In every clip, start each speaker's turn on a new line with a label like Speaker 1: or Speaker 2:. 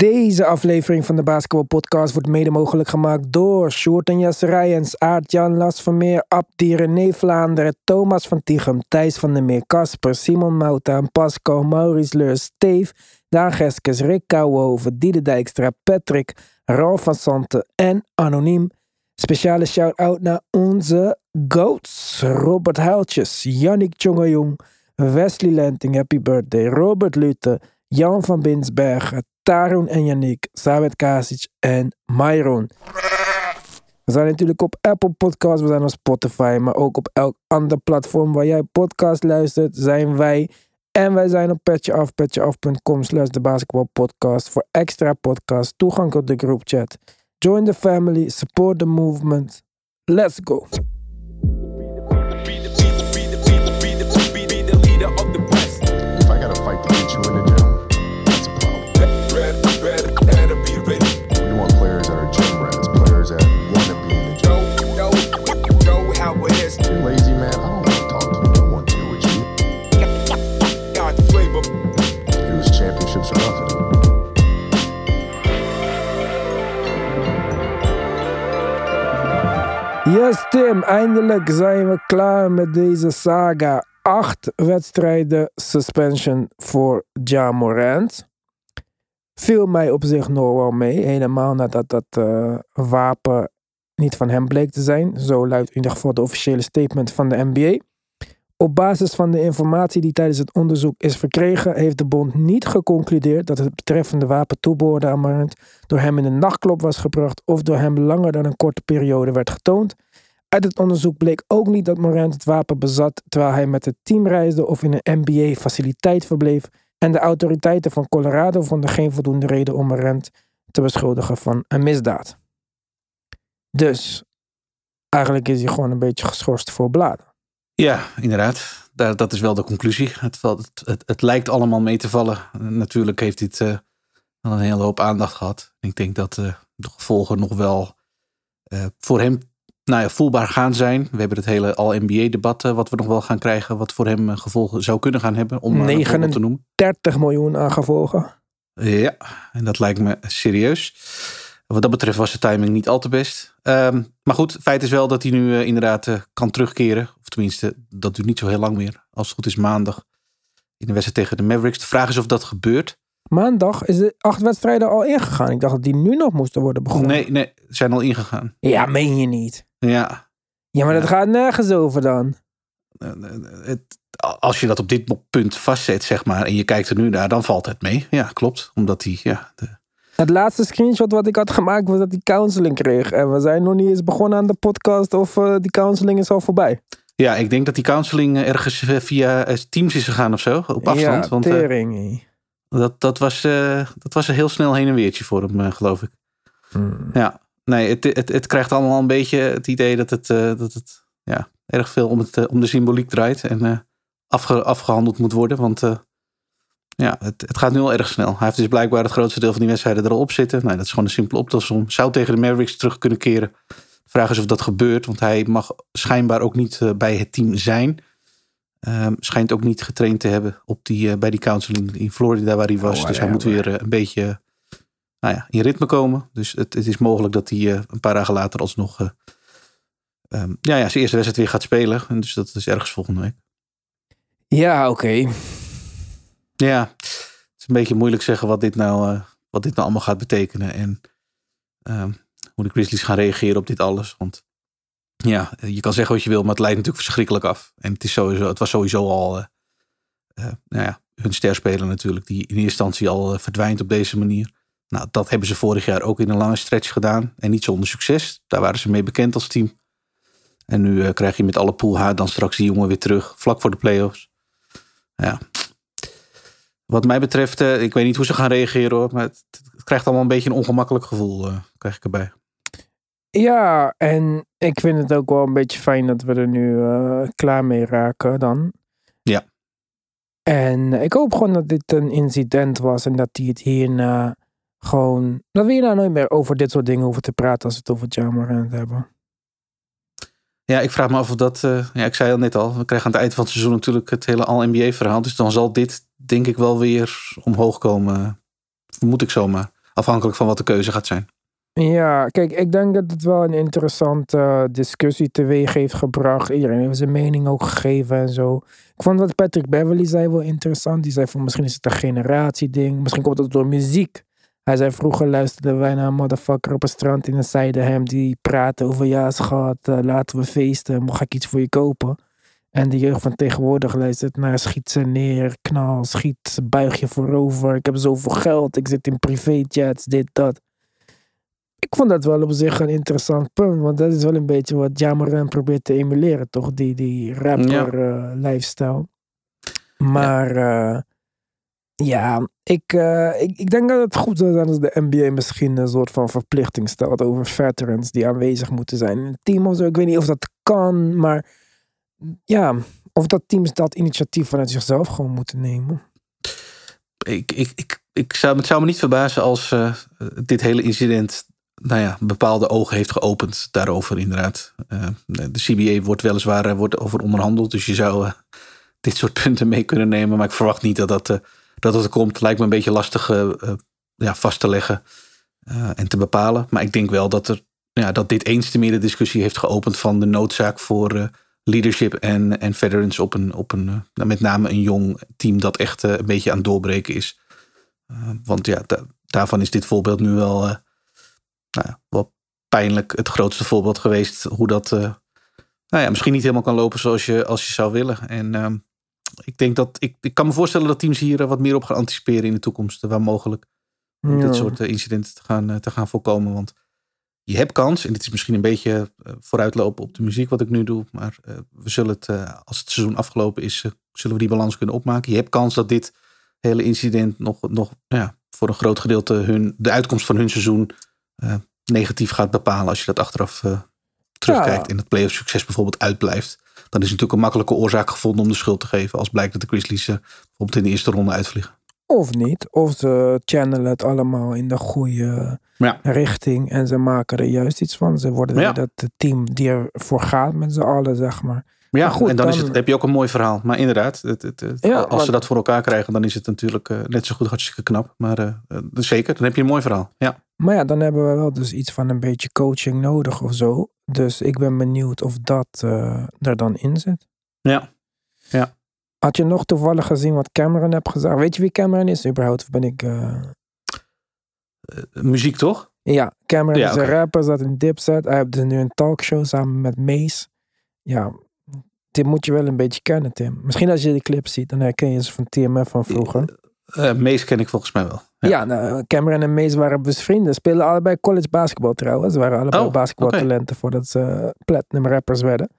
Speaker 1: Deze aflevering van de Basketball Podcast wordt mede mogelijk gemaakt door Sjoerd en Jesse Rijens, Aart-Jan Las Vermeer, Abdi René Vlaanderen, Thomas van Tichem, Thijs van der Meer, Casper, Simon Mouta, Pasco, Maurice Leur, Steve, Daan Geskes, Rick Kouwenhoven, Diede Dijkstra, Patrick, Ralf van Santen en Anoniem. Speciale shout-out naar onze GOATs, Robert Huiltjes, Yannick Tjongejong, Wesley Lenting, Happy Birthday, Robert Lute, Jan van Binsbergen, Tarun en Yannick, Sabet Kasic en Myron. We zijn natuurlijk op Apple Podcasts, we zijn op Spotify, maar ook op elk ander platform waar jij podcast luistert, zijn wij. En wij zijn op petjeaf, petjeaf.com slash de basketbalpodcast voor extra podcasts, toegang tot de groupchat. Join the family, support the movement. Let's go. Yes, Tim, eindelijk zijn we klaar met deze saga. Acht wedstrijden suspension voor Ja Morant. Viel mij op zich nog wel mee. Helemaal nadat dat eh, wapen niet van hem bleek te zijn. Zo luidt in ieder geval de officiële statement van de NBA. Op basis van de informatie die tijdens het onderzoek is verkregen, heeft de bond niet geconcludeerd dat het betreffende wapen toebehoorde aan Morant door hem in een nachtklop was gebracht of door hem langer dan een korte periode werd getoond. Uit het onderzoek bleek ook niet dat Morant het wapen bezat terwijl hij met het team reisde of in een NBA-faciliteit verbleef. En de autoriteiten van Colorado vonden geen voldoende reden om Morant te beschuldigen van een misdaad. Dus eigenlijk is hij gewoon een beetje geschorst voor bladen.
Speaker 2: Ja, inderdaad. Daar, dat is wel de conclusie. Het, het, het, het lijkt allemaal mee te vallen. Natuurlijk heeft dit eh, wel een hele hoop aandacht gehad. Ik denk dat eh, de gevolgen nog wel eh, voor hem nou ja, voelbaar gaan zijn. We hebben het hele All-NBA-debat wat we nog wel gaan krijgen. Wat voor hem gevolgen zou kunnen gaan hebben. Om maar een voorbeeld te noemen.
Speaker 1: 30 miljoen aangevolgen.
Speaker 2: Ja, en dat lijkt me serieus. Wat dat betreft was de timing niet al te best. Ehm, maar goed, feit is wel dat hij nu eh, inderdaad eh, kan terugkeren. Of tenminste, dat duurt niet zo heel lang meer. Als het goed is maandag in de wedstrijd tegen de Mavericks. De vraag is of dat gebeurt.
Speaker 1: Maandag is de acht wedstrijden al ingegaan. Ik dacht dat die nu nog moesten worden begonnen.
Speaker 2: Nee, nee, ze zijn al ingegaan.
Speaker 1: Ja, meen je niet.
Speaker 2: Ja,
Speaker 1: Ja, maar dat gaat nergens over dan.
Speaker 2: eh, het, als je dat op dit punt vastzet, zeg maar, en je kijkt er nu naar, dan valt het mee. Ja, klopt. Omdat hij, ja, de,
Speaker 1: Het laatste screenshot wat ik had gemaakt was dat hij counseling kreeg. En we zijn nog niet eens begonnen aan de podcast of eh, die counseling is al voorbij.
Speaker 2: ja, ik denk dat die counseling eh, ergens eh, via Teams is gegaan of zo, op afstand.
Speaker 1: Ja,
Speaker 2: want dat, dat, was, eh, dat was een heel snel heen en weertje voor hem, geloof ik.
Speaker 1: Hmm.
Speaker 2: Ja, nee, het, het, het krijgt allemaal een beetje het idee dat het, eh, dat het ja, erg veel om, het, om de symboliek draait en afge, afgehandeld moet worden. Want ja, het, het gaat nu al erg snel. Hij heeft dus blijkbaar het grootste deel van die wedstrijden er al op zitten. Nou, dat is gewoon een simpele optelsom. Zou tegen de Mavericks terug kunnen keren. De vraag is of dat gebeurt, want hij mag schijnbaar ook niet eh, bij het team zijn. Ehm, schijnt ook niet getraind te hebben op die, eh, bij die counseling in Florida waar hij was.
Speaker 1: Oh,
Speaker 2: dus hij moet weer eh, een beetje nou ja, in ritme komen. Dus het, het is mogelijk dat hij een paar dagen later alsnog eh, ehm, ja, ja, zijn eerste wedstrijd weer gaat spelen. En dus dat is ergens volgende week.
Speaker 1: Ja, oké.
Speaker 2: Ja, het is een beetje moeilijk zeggen wat dit nou, eh, wat dit nou allemaal gaat betekenen. En ehm, hoe de Grizzlies gaan reageren op dit alles. Want ja, je kan zeggen wat je wil, maar het leidt natuurlijk verschrikkelijk af. En het, is sowieso, het was sowieso al eh, eh, nou ja, hun sterspeler natuurlijk, die in eerste instantie al eh, verdwijnt op deze manier. Nou, dat hebben ze vorig jaar ook in een lange stretch gedaan. En niet zonder succes. Daar waren ze mee bekend als team. En nu eh, krijg je met alle pool H dan straks die jongen weer terug, vlak voor de playoffs. Ja. Wat mij betreft, eh, ik weet niet hoe ze gaan reageren hoor. Maar het, het krijgt allemaal een beetje een ongemakkelijk gevoel, eh, krijg ik erbij.
Speaker 1: Ja, en ik vind het ook wel een beetje fijn dat we er nu eh, klaar mee raken dan.
Speaker 2: Ja.
Speaker 1: En ik hoop gewoon dat dit een incident was en dat hij het hierna gewoon... Dat we hierna nooit meer over dit soort dingen hoeven te praten als we het over Jamarant hebben.
Speaker 2: Ja, ik vraag me af of dat. ja, ik zei al net al. We krijgen aan het eind van het seizoen natuurlijk het hele All-NBA-verhaal. Dus dan zal dit, denk ik, wel weer omhoog komen. Vermoed ik zomaar. Afhankelijk van wat de keuze gaat zijn.
Speaker 1: Ja, kijk, ik denk dat het wel een interessante eh, discussie teweeg heeft gebracht. Iedereen heeft zijn mening ook gegeven en zo. Ik vond wat Patrick Beverly zei wel interessant. Die zei van misschien is het een generatieding. Misschien komt het door muziek. Hij zei vroeger luisterden wij naar een motherfucker op een strand in een zijde hem die praatte over ja schat, eh, laten we feesten, mag ik iets voor je kopen? En de jeugd van tegenwoordig luistert naar schiet ze neer, knal, schiet, buig je voorover. Ik heb zoveel geld, ik zit in privéjets, dit, dat. Ik vond dat wel op zich een interessant punt, want dat is wel een beetje wat Jamaran probeert te emuleren, toch? Die, die rapper eh, lifestyle. Maar ja, ja ik, uh, ik, ik denk dat het goed zou zijn als de NBA misschien een soort van verplichting stelt over veterans die aanwezig moeten zijn in het team of zo. Ik weet niet of dat kan, maar ja, of dat teams dat initiatief vanuit zichzelf gewoon moeten nemen.
Speaker 2: Ik, ik, ik, ik zou, het zou me niet verbazen als uh, dit hele incident nou ja, bepaalde ogen heeft geopend daarover inderdaad. Uh, de CBA wordt weliswaar uh, wordt over onderhandeld, dus je zou dit soort punten mee kunnen nemen. Maar ik verwacht niet dat dat, dat, dat komt. Lijkt me een beetje lastig ja, vast te leggen en te bepalen. Maar ik denk wel dat, er, ja, dat dit eens te meer de discussie heeft geopend van de noodzaak voor leadership en, en veterans op een, op een nou, met name een jong team dat echt een beetje aan het doorbreken is. want ja, da daarvan is dit voorbeeld nu wel nou ja, wat pijnlijk het grootste voorbeeld geweest. Hoe dat nou ja, misschien niet helemaal kan lopen zoals je, als je zou willen. En uh, ik denk dat ik, ik kan me voorstellen dat teams hier wat meer op gaan anticiperen in de toekomst. Waar mogelijk. Om ja. dit soort incidenten te gaan, te gaan voorkomen. Want je hebt kans, en dit is misschien een beetje vooruitlopen op de muziek wat ik nu doe. Maar we zullen het, als het seizoen afgelopen is, zullen we die balans kunnen opmaken. Je hebt kans dat dit hele incident nog, nog ja, voor een groot gedeelte hun, de uitkomst van hun seizoen uh, negatief gaat bepalen als je dat achteraf uh, terugkijkt ja. en het playoff succes bijvoorbeeld uitblijft. Dan is het natuurlijk een makkelijke oorzaak gevonden om de schuld te geven als blijkt dat de Grizzlies uh, bijvoorbeeld in de eerste ronde uitvliegen.
Speaker 1: Of niet. Of ze channelen het allemaal in de goede ja. richting en ze maken er juist iets van. Ze worden ja. dat team die ervoor gaat met z'n allen, zeg maar.
Speaker 2: Ja, goed, en dan, dan, Is het, heb je ook een mooi verhaal. Maar inderdaad, het, het, het, ja, als maar, ze dat voor elkaar krijgen, dan is het natuurlijk uh, net zo goed hartstikke knap. Maar uh, zeker, dan heb je een mooi verhaal. Ja.
Speaker 1: Maar ja, dan hebben we wel dus iets van een beetje coaching nodig of zo. Dus ik ben benieuwd of dat uh, er dan in zit.
Speaker 2: Ja. ja.
Speaker 1: Had je nog toevallig gezien wat Cameron heb gezegd? Weet je wie Cameron is überhaupt? Of ben ik...
Speaker 2: muziek toch?
Speaker 1: Ja, Cameron ja, is okay. een rapper, zat in Dipset. Hij heeft dus nu een talkshow samen met Mace. Ja, dit moet je wel een beetje kennen, Tim. Misschien als je de clip ziet, dan herken je ze van TMF van vroeger.
Speaker 2: Uh, Mees ken ik volgens mij wel.
Speaker 1: Ja, ja nou, Cameron en Mees waren dus vrienden. Spelen allebei college basketbal trouwens. Ze waren allebei oh, basketbaltalenten okay. voordat ze platinum rappers werden.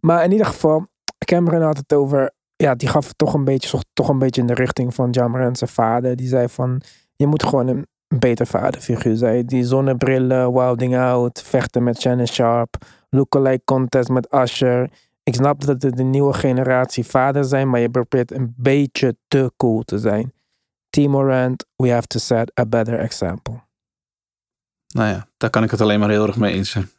Speaker 1: Maar in ieder geval, Cameron had het over... Ja, die gaf toch een beetje, toch een beetje in de richting van Jamoran zijn vader. Die zei van, je moet gewoon een beter vaderfiguur zijn. Die zonnebrillen, wilding out, vechten met Shannon Sharp, lookalike contest met Usher ik snap dat het de nieuwe generatie vader zijn, maar je probeert een beetje te cool te zijn. Team Rand, we have to set a better example.
Speaker 2: Nou ja, daar kan ik het alleen maar heel erg mee eens zijn.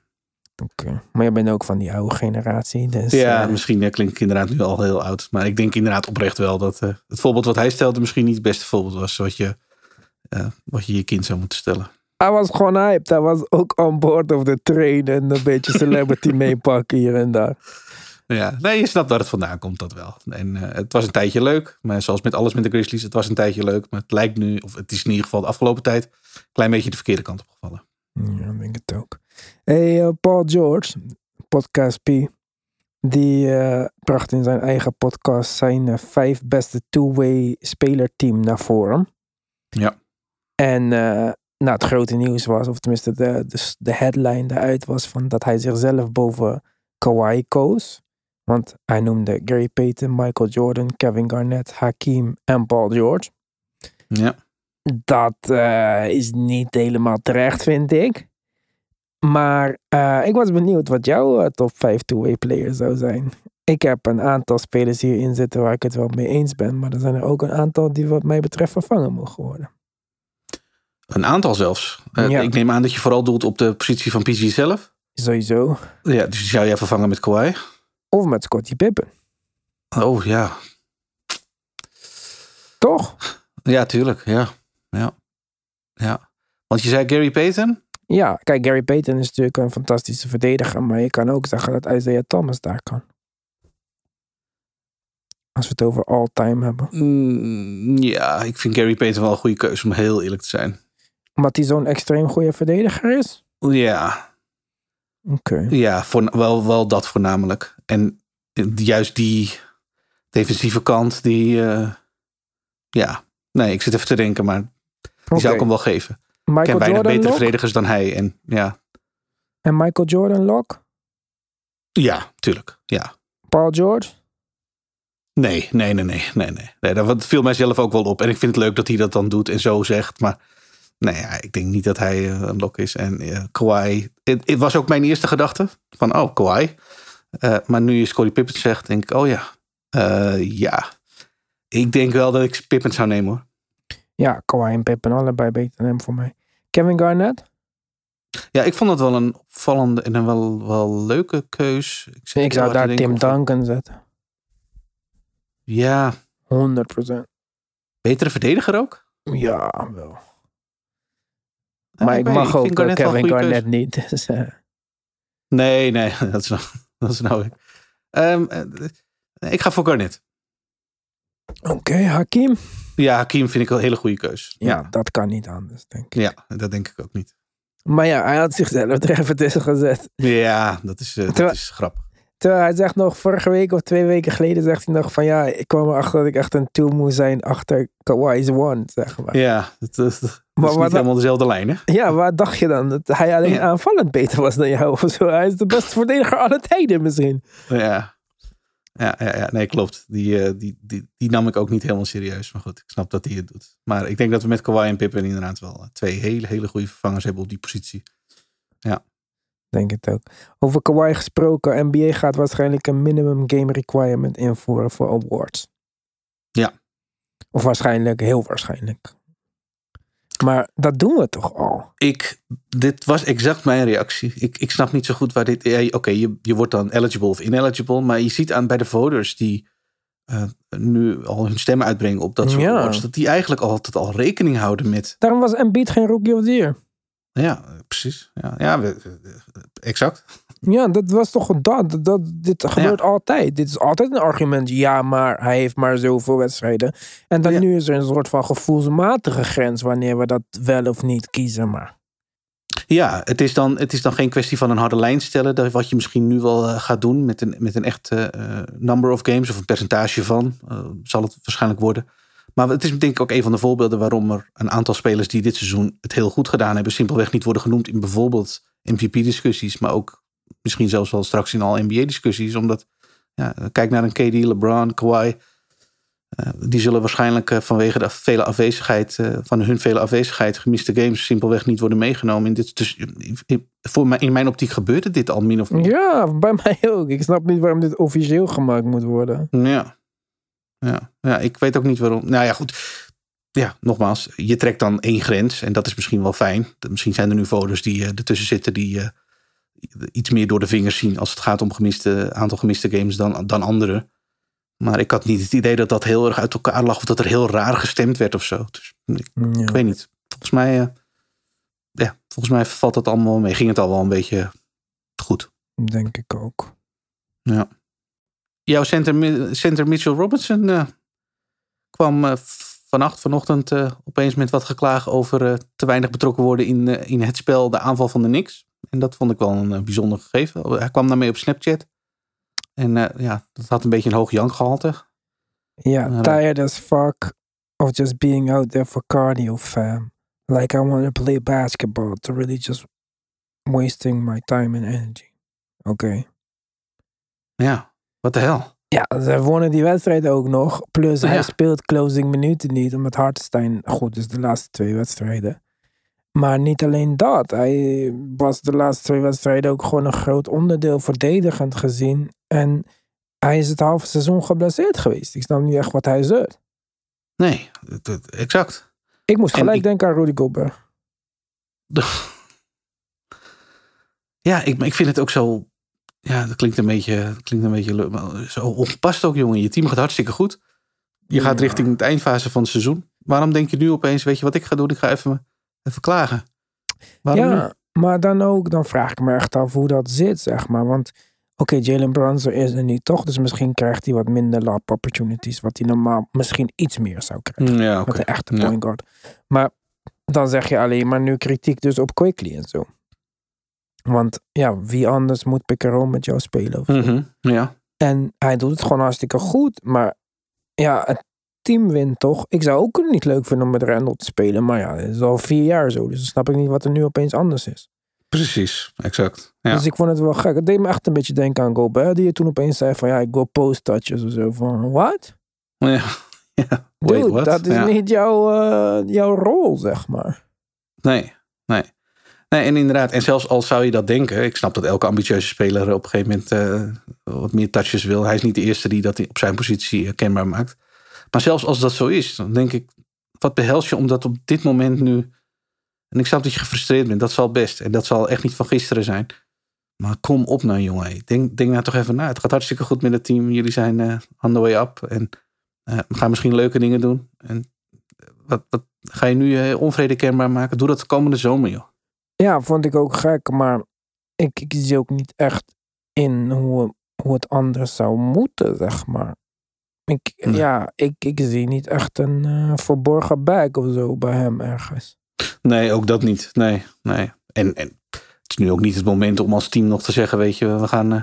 Speaker 1: Okay. maar je bent ook van die oude generatie. Dus,
Speaker 2: ja, uh... misschien ja, klinkt ik inderdaad nu al heel oud. Maar ik denk inderdaad oprecht wel dat uh, het voorbeeld wat hij stelde misschien niet het beste voorbeeld was wat je, uh, wat je je kind zou moeten stellen.
Speaker 1: Hij was gewoon hyped. Hij was ook on board of the train en een beetje celebrity meepakken hier en daar.
Speaker 2: Ja, nee, je snapt waar het vandaan komt, dat wel. En het was een tijdje leuk, maar zoals met alles met de Grizzlies, het was een tijdje leuk, maar het lijkt nu, of het is in ieder geval de afgelopen tijd, een klein beetje de verkeerde kant opgevallen.
Speaker 1: Ja, ik denk het ook. Hey, uh, Paul George, podcast P, die uh, bracht in zijn eigen podcast zijn vijf beste two-way spelerteam naar voren.
Speaker 2: Ja.
Speaker 1: En nou, het grote nieuws was, of tenminste de, de, de headline daaruit was van dat hij zichzelf boven Kawhi koos. Want hij noemde Gary Payton, Michael Jordan, Kevin Garnett, Hakim en Paul George.
Speaker 2: Ja.
Speaker 1: Dat is niet helemaal terecht, vind ik. Maar uh, ik was benieuwd wat jouw uh, top 5 two-way players zou zijn. Ik heb een aantal spelers hierin zitten waar ik het wel mee eens ben. Maar er zijn er ook een aantal die wat mij betreft vervangen mogen worden.
Speaker 2: Een aantal zelfs. Ja. Ik neem aan dat je vooral doelt op de positie van PG zelf.
Speaker 1: Sowieso.
Speaker 2: Ja, dus die zou jij vervangen met Kawhi?
Speaker 1: Of met Scottie Pippen.
Speaker 2: Oh ja.
Speaker 1: Toch?
Speaker 2: Ja, tuurlijk. Ja. Ja. Ja. Want je zei Gary Payton?
Speaker 1: Ja, kijk, Gary Payton is natuurlijk een fantastische verdediger. Maar je kan ook zeggen dat Isaiah Thomas daar kan. Als we het over all-time hebben.
Speaker 2: Mm, ja, ik vind Gary Payton wel een goede keuze om heel eerlijk te zijn.
Speaker 1: Omdat hij zo'n extreem goede verdediger is?
Speaker 2: Ja,
Speaker 1: Oké.
Speaker 2: ja voor, wel, wel dat voornamelijk. En juist die defensieve kant, die... eh, ja, nee, ik zit even te denken, maar die zou ik hem wel geven. Ik ken
Speaker 1: Michael
Speaker 2: weinig
Speaker 1: Jordan
Speaker 2: betere
Speaker 1: lock?
Speaker 2: verdedigers dan hij. En ja,
Speaker 1: En Michael Jordan lock?
Speaker 2: ja, tuurlijk. Ja.
Speaker 1: Paul George?
Speaker 2: Nee, nee, nee, nee, nee, nee. nee dat viel mij zelf ook wel op. En ik vind het leuk dat hij dat dan doet en zo zegt. Maar nee, ja, ik denk niet dat hij eh, een lok is. En eh Kawhi, het, was ook mijn eerste gedachte. Van, oh, Kawhi. Eh, maar nu je Scottie Pippen zegt, denk ik, oh ja. Ja. Ik denk wel dat ik Pippen zou nemen hoor.
Speaker 1: Ja, Kawhi en Pippen allebei beter dan hem voor mij. Kevin Garnett?
Speaker 2: Ja, ik vond het wel een opvallende en een wel, wel leuke keus. Ik,
Speaker 1: zou daar Tim
Speaker 2: of-
Speaker 1: Duncan zetten. 100%.
Speaker 2: Ja, betere verdediger ook?
Speaker 1: Ja, wel.
Speaker 2: Ja,
Speaker 1: Maar ik mag ook eh,
Speaker 2: Garnett
Speaker 1: Kevin Garnett niet. Dus, eh,
Speaker 2: Nee, nee, dat is nou, dat is nou ik. Ehm, eh, ik ga voor Garnet.
Speaker 1: Oké, Hakim?
Speaker 2: Ja, Hakim vind ik wel een hele goede keus.
Speaker 1: Ja, dat kan niet anders, denk ik.
Speaker 2: ja, dat denk ik ook niet.
Speaker 1: Maar ja, hij had zichzelf er even tussen gezet.
Speaker 2: Ja, dat is, eh, dat is grappig.
Speaker 1: Terwijl hij zegt nog, vorige week of twee weken geleden zegt hij nog van ja, ik kwam erachter dat ik echt een two moest zijn achter Kawhi's one, zeg maar. Ja,
Speaker 2: Ja, dat, dat, dat
Speaker 1: Maar
Speaker 2: is niet helemaal dezelfde lijn, hè?
Speaker 1: waar dacht je dan? Dat hij alleen
Speaker 2: Ja.
Speaker 1: aanvallend beter was dan jou of zo? Hij is de beste verdediger aller tijden misschien.
Speaker 2: Ja. Ja, ja, ja, nee, klopt. Die, eh, die, die, die nam ik ook niet helemaal serieus. Maar goed, ik snap dat hij het doet. Maar ik denk dat we met Kawhi en Pippen inderdaad wel eh, twee hele, hele goede vervangers hebben op die positie.
Speaker 1: Denk het ook. Over Kawhi gesproken, NBA gaat waarschijnlijk een minimum game requirement invoeren voor awards.
Speaker 2: Ja.
Speaker 1: Of waarschijnlijk, heel waarschijnlijk. Maar dat doen we toch al?
Speaker 2: Ik, dit was exact mijn reactie. Ik, ik snap niet zo goed waar dit. ja, Oké, je, je wordt dan eligible of ineligible. Maar je ziet aan bij de voters die eh, nu al hun stemmen uitbrengen op dat soort
Speaker 1: Ja.
Speaker 2: awards. Dat die eigenlijk altijd al rekening houden met.
Speaker 1: Daarom was Embiid geen Rookie of the Year.
Speaker 2: Ja, precies. Ja, ja we- exact.
Speaker 1: Ja, dat was toch dat, dat, dit gebeurt altijd. Dit is altijd een argument. Ja, maar hij heeft maar zoveel wedstrijden. En dan
Speaker 2: Ja.
Speaker 1: nu is er een soort van gevoelsmatige grens wanneer we dat wel of niet kiezen. Maar
Speaker 2: Ja, het is, dan, het is dan geen kwestie van een harde lijn stellen. Dat wat je misschien nu wel eh, gaat doen met een, met een echt eh, number of games of een percentage van. eh, zal het waarschijnlijk worden. Maar het is denk ik ook een van de voorbeelden waarom er een aantal spelers die dit seizoen het heel goed gedaan hebben, simpelweg niet worden genoemd in bijvoorbeeld MVP-discussies, maar ook misschien zelfs wel straks in al NBA-discussies. Omdat, ja, kijk naar een KD, LeBron, Kawhi. eh, die zullen waarschijnlijk eh, vanwege de vele afwezigheid, eh, van hun vele afwezigheid, gemiste games, simpelweg niet worden meegenomen. In, dit, dus, voor mij, in mijn optiek gebeurde dit al min of meer.
Speaker 1: ja, bij mij ook. Ik snap niet waarom dit officieel gemaakt moet worden.
Speaker 2: Ja. Ja. ja, ik weet ook niet waarom. Nou ja, goed. Ja, nogmaals, je trekt dan één grens en dat is misschien wel fijn. Misschien zijn er nu voters die eh, ertussen zitten die iets meer door de vingers zien als het gaat om gemiste, aantal gemiste games dan, dan anderen. Maar ik had niet het idee dat dat heel erg uit elkaar lag of dat er heel raar gestemd werd of zo. Dus ik,
Speaker 1: Ja.
Speaker 2: ik weet niet. Volgens mij, eh, ja, volgens mij valt het allemaal mee. Ging het al wel een beetje goed.
Speaker 1: Denk ik ook.
Speaker 2: Ja. Jouw center, center Mitchell Robinson eh, kwam eh, vannacht, vanochtend opeens met wat geklaag over te weinig betrokken worden in, in het spel, de aanval van de Knicks. En dat vond ik wel een eh, bijzonder gegeven. Hij kwam daarmee op Snapchat. En eh, ja, dat had een beetje een hoog jankgehalte.
Speaker 1: Ja,
Speaker 2: Maar,
Speaker 1: tired as fuck of just being out there for cardio, fam. Like I want to play basketball to really just wasting my time and energy. Oké.
Speaker 2: Ja, wat de hel.
Speaker 1: Ja, ze wonnen die wedstrijd ook nog. Plus hij
Speaker 2: Ja.
Speaker 1: speelt closing minuten niet, omdat Hartenstein goed is de laatste twee wedstrijden. Maar niet alleen dat. Hij was de laatste twee wedstrijden ook gewoon een groot onderdeel verdedigend gezien. En hij is het halve seizoen geblesseerd geweest. Ik snap niet echt wat hij zegt.
Speaker 2: Nee, exact.
Speaker 1: Ik moest gelijk
Speaker 2: ik-
Speaker 1: denken aan Rudy Gobert.
Speaker 2: Ja, ik, ik vind het ook zo. Ja, dat klinkt een beetje, dat klinkt een beetje leuk, maar zo ongepast ook, jongen. Je team gaat hartstikke goed. Je gaat
Speaker 1: Ja.
Speaker 2: richting het eindfase van het seizoen. Waarom denk je nu opeens, weet je wat ik ga doen? Ik ga even, even klagen. Waarom
Speaker 1: ja,
Speaker 2: niet?
Speaker 1: maar dan ook, dan vraag ik me echt af hoe dat zit, zeg maar. Want oké, Jalen Brunson is er niet toch, dus misschien krijgt hij wat minder lap opportunities, wat hij normaal misschien iets meer zou krijgen.
Speaker 2: Mm, Ja, oké.
Speaker 1: Met een echte point guard. Maar dan zeg je alleen maar nu kritiek dus op Quickly en zo. Want ja, wie anders moet pick and roll met jou spelen? of zo?
Speaker 2: Mhm, Ja.
Speaker 1: En hij doet het gewoon hartstikke goed. Maar ja, het team wint toch. Ik zou ook niet leuk vinden om met Randall te spelen. Maar ja, het is al vier jaar zo. Dus dan snap ik niet wat er nu opeens anders is.
Speaker 2: Precies, exact. Ja.
Speaker 1: Dus ik vond het wel gek. Het deed me echt een beetje denken aan Gobert. Die toen opeens zei van ja, ik wil post touches of zo. Van what?
Speaker 2: ja. ja. Wait,
Speaker 1: Dude, dat is
Speaker 2: Ja.
Speaker 1: niet jouw, eh, jouw rol, zeg maar.
Speaker 2: Nee, nee. Nee, en inderdaad, en zelfs al zou je dat denken, ik snap dat elke ambitieuze speler op een gegeven moment eh, wat meer touches wil. Hij is niet de eerste die dat op zijn positie eh, kenbaar maakt. Maar zelfs als dat zo is, dan denk ik, wat behels je om dat op dit moment nu. En ik snap dat je gefrustreerd bent, dat zal best. En dat zal echt niet van gisteren zijn. Maar kom op nou, jongen. Denk, denk nou toch even na. Het gaat hartstikke goed met het team. Jullie zijn eh on the up. En eh, we gaan misschien leuke dingen doen. En eh, wat, wat ga je nu eh, onvrede kenbaar maken? Doe dat de komende zomer, joh.
Speaker 1: Ja, vond ik ook gek. Maar ik, ik zie ook niet echt in hoe, hoe het anders zou moeten, zeg maar. Ik,
Speaker 2: Nee.
Speaker 1: Ja, ik, ik zie niet echt een eh, verborgen bag of zo bij hem ergens.
Speaker 2: Nee, ook dat niet. Nee, nee. En, en het is nu ook niet het moment om als team nog te zeggen, weet je, we gaan, eh,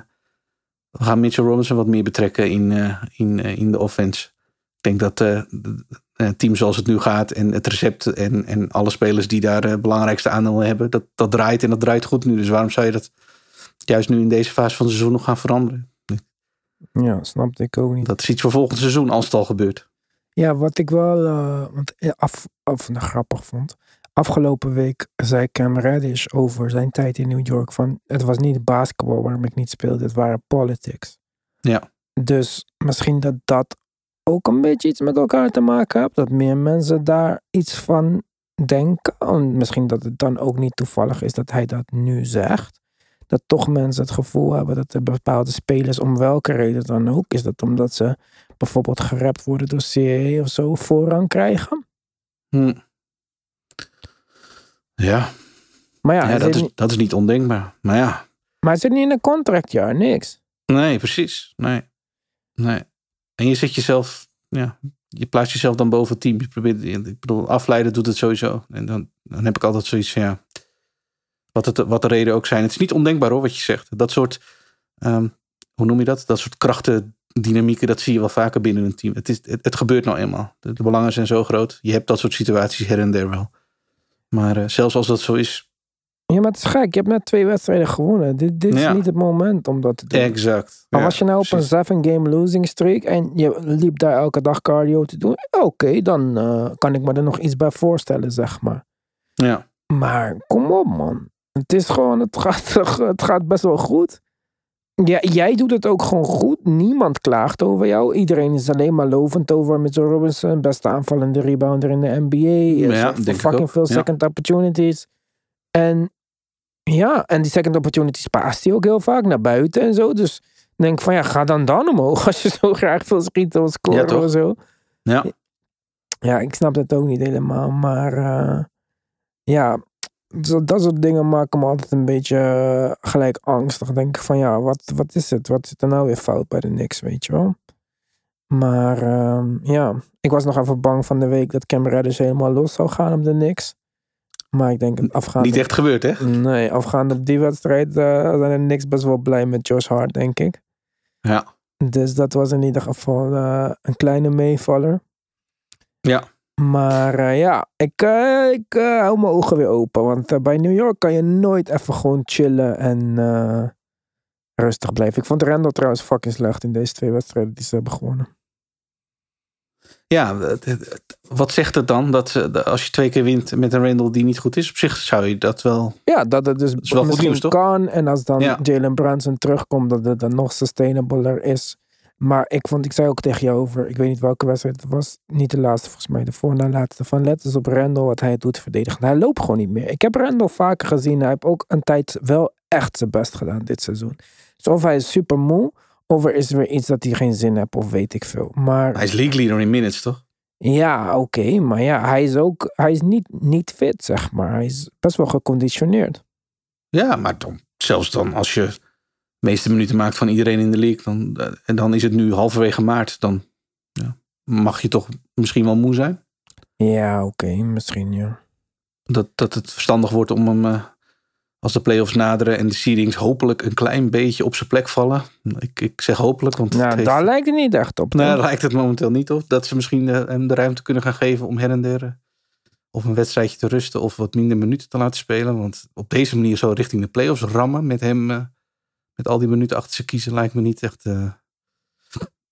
Speaker 2: we gaan Mitchell Robinson wat meer betrekken in, eh, in, in de offense. Ik denk dat het team zoals het nu gaat en het recept en, en alle spelers die daar het belangrijkste aandeel hebben, dat, dat draait en dat draait goed nu. Dus waarom zou je dat juist nu in deze fase van het seizoen nog gaan veranderen?
Speaker 1: Ja, snapte ik ook niet.
Speaker 2: Dat is iets voor volgend seizoen als het al gebeurt.
Speaker 1: Ja, wat ik wel eh, want, af, af, nou, grappig vond. Afgelopen week zei Cam Reddish over zijn tijd in New York van het was niet basketbal waarom ik niet speelde, het waren politics.
Speaker 2: Ja.
Speaker 1: Dus misschien dat dat ook een beetje iets met elkaar te maken heeft. Dat meer mensen daar iets van denken. En misschien dat het dan ook niet toevallig is dat hij dat nu zegt. Dat toch mensen het gevoel hebben dat er bepaalde spelers, om welke reden dan ook, is dat omdat ze bijvoorbeeld gerapt worden door CAA of zo, voorrang krijgen.
Speaker 2: Hm. Ja,
Speaker 1: Maar ja,
Speaker 2: ja, dat, is,
Speaker 1: niet,
Speaker 2: dat is niet ondenkbaar. Maar ja,
Speaker 1: maar hij zit niet in een contractjaar, niks.
Speaker 2: Nee, precies. Nee. nee. En je zet jezelf, ja, je plaatst jezelf dan boven het team. Je probeert, ik bedoel, afleiden doet het sowieso. En dan, dan heb ik altijd zoiets van, ja, wat, het, wat de reden ook zijn. Het is niet ondenkbaar hoor, wat je zegt. Dat soort, ehm, hoe noem je dat? Dat soort krachtendynamieken, dat zie je wel vaker binnen een team. Het, is, het, het gebeurt nou eenmaal. De, de belangen zijn zo groot. Je hebt dat soort situaties her en der wel. Maar eh, zelfs als dat zo is,
Speaker 1: Ja, maar het is gek. Je hebt net twee wedstrijden gewonnen. Dit, dit is
Speaker 2: Ja.
Speaker 1: niet het moment om dat te doen.
Speaker 2: exact.
Speaker 1: Maar
Speaker 2: Ja,
Speaker 1: was je nou op een
Speaker 2: precies.
Speaker 1: seven game losing streak en je liep daar elke dag cardio te doen? Oké, dan eh, kan ik me er nog iets bij voorstellen, zeg maar.
Speaker 2: Ja,
Speaker 1: Maar kom op, man. Het is gewoon, het gaat, het gaat best wel goed. Ja, jij doet het ook gewoon goed. Niemand klaagt over jou. Iedereen is alleen maar lovend over Mitchell Robinson. Beste aanvallende rebounder in de NBA.
Speaker 2: Ja,
Speaker 1: fucking veel
Speaker 2: Ja.
Speaker 1: second opportunities. En ja, en die second opportunities paast hij ook heel vaak naar buiten en zo. Dus denk van ja, ga dan dan omhoog als je zo graag wil schieten of scoren of zo.
Speaker 2: ja.
Speaker 1: Ja, ik snap dat ook niet helemaal. Maar eh, ja, zo- dat soort dingen maken me altijd een beetje eh, gelijk angstig. Dan denk ik van ja, wat, wat is het? Wat zit er nou weer fout bij de Knicks, weet je wel? Maar ehm, ja, ik was nog even bang van de week dat Cam Reddish helemaal los zou gaan op de Knicks. Maar ik denk afgaande...
Speaker 2: Niet echt gebeurd, hè?
Speaker 1: Nee, afgaande op die wedstrijd eh, zijn de Knicks best wel blij met Josh Hart, denk ik.
Speaker 2: Ja.
Speaker 1: Dus dat was in ieder geval eh, een kleine meevaller.
Speaker 2: Ja.
Speaker 1: Maar eh, ja, ik, eh, ik eh, hou mijn ogen weer open. Want bij New York kan je nooit even gewoon chillen en rustig blijven. Ik vond Randall trouwens fucking slecht in deze twee wedstrijden die ze hebben gewonnen.
Speaker 2: Ja, wat zegt het dan? Dat als je twee keer wint met een Randall die niet goed is, op zich zou je dat wel.
Speaker 1: Ja, dat het dus
Speaker 2: is wel goed
Speaker 1: misschien
Speaker 2: nieuws, toch?
Speaker 1: kan. En als dan
Speaker 2: Ja.
Speaker 1: Jalen Brunson terugkomt, dat het dan nog sustainabler is. Maar ik vond, ik zei ook tegen jou over, ik weet niet welke wedstrijd het was. Niet de laatste, volgens mij de voorna laatste. Van let eens op Randall wat hij doet verdedigen. Hij loopt gewoon niet meer. Ik heb Randall vaker gezien. Hij heeft ook een tijd wel echt zijn best gedaan dit seizoen. Dus of hij is super moe, of er is weer iets dat hij geen zin heeft, of weet ik veel. Maar
Speaker 2: Hij is league leader in minutes, toch?
Speaker 1: Ja, oké, maar ja, hij is ook, hij is niet, niet fit, zeg maar. Hij is best wel geconditioneerd.
Speaker 2: Ja, maar dan, zelfs dan als je meeste minuten maakt van iedereen in de league. Dan, eh, en dan is het nu halverwege maart. Dan ja, mag je toch misschien wel moe zijn.
Speaker 1: Ja, oké, misschien ja.
Speaker 2: Dat, dat het verstandig wordt om hem, eh, als de playoffs naderen en de seedings hopelijk een klein beetje op zijn plek vallen. Ik, ik zeg hopelijk, want
Speaker 1: Nou,
Speaker 2: heeft-
Speaker 1: daar lijkt het niet echt op.
Speaker 2: Nou,
Speaker 1: toch?
Speaker 2: daar lijkt het momenteel niet op. Dat ze misschien eh, hem de ruimte kunnen gaan geven om her en der eh, of een wedstrijdje te rusten of wat minder minuten te laten spelen. Want op deze manier zo richting de playoffs rammen met hem, eh, met al die minuten achter ze kiezen, lijkt me niet echt, eh,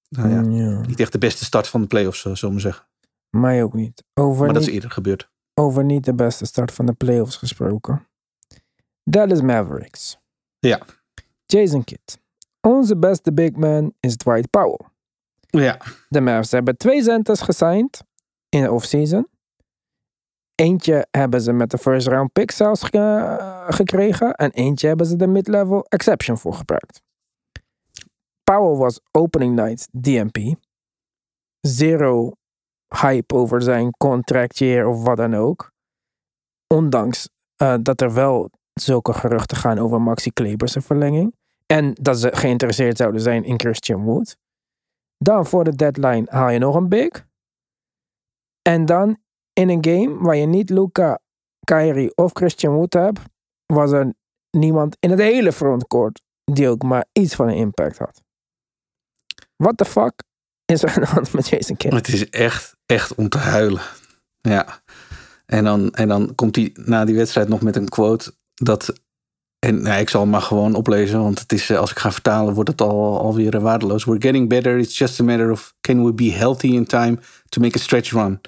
Speaker 2: nou ja,
Speaker 1: Ja,
Speaker 2: niet echt de beste start van de playoffs, uh, zullen we zeggen.
Speaker 1: mij ook niet. Over,
Speaker 2: Maar dat
Speaker 1: niet.
Speaker 2: is eerder gebeurd.
Speaker 1: over niet de beste start van de playoffs gesproken. Dallas Mavericks.
Speaker 2: Ja.
Speaker 1: Jason Kidd. Onze beste big man is Dwight Powell.
Speaker 2: Ja,
Speaker 1: De Mavs hebben twee centers gesigned in de offseason. Eentje hebben ze met de first round pick zelfs ge- gekregen. En eentje hebben ze de mid-level exception voor gebruikt. Powell was opening night DMP. Zero hype over zijn contract year of wat dan ook. Ondanks eh, dat er wel zulke geruchten gaan over Maxi Klebers' verlenging. En dat ze geïnteresseerd zouden zijn in Christian Wood. Dan voor de deadline haal je nog een big. En dan in een game waar je niet Luca, Kyrie of Christian Wood hebt, was er niemand in het hele frontcourt die ook maar iets van een impact had. What the fuck is er aan hand met Jason Kidd?
Speaker 2: het is echt, echt om te huilen. Ja. En dan, en dan komt hij na die wedstrijd nog met een quote dat. En nou, ik zal hem maar gewoon oplezen, want het is, eh, als ik ga vertalen, wordt het al, alweer waardeloos. We're getting better. It's just a matter of can we be healthy in time to make a stretch run.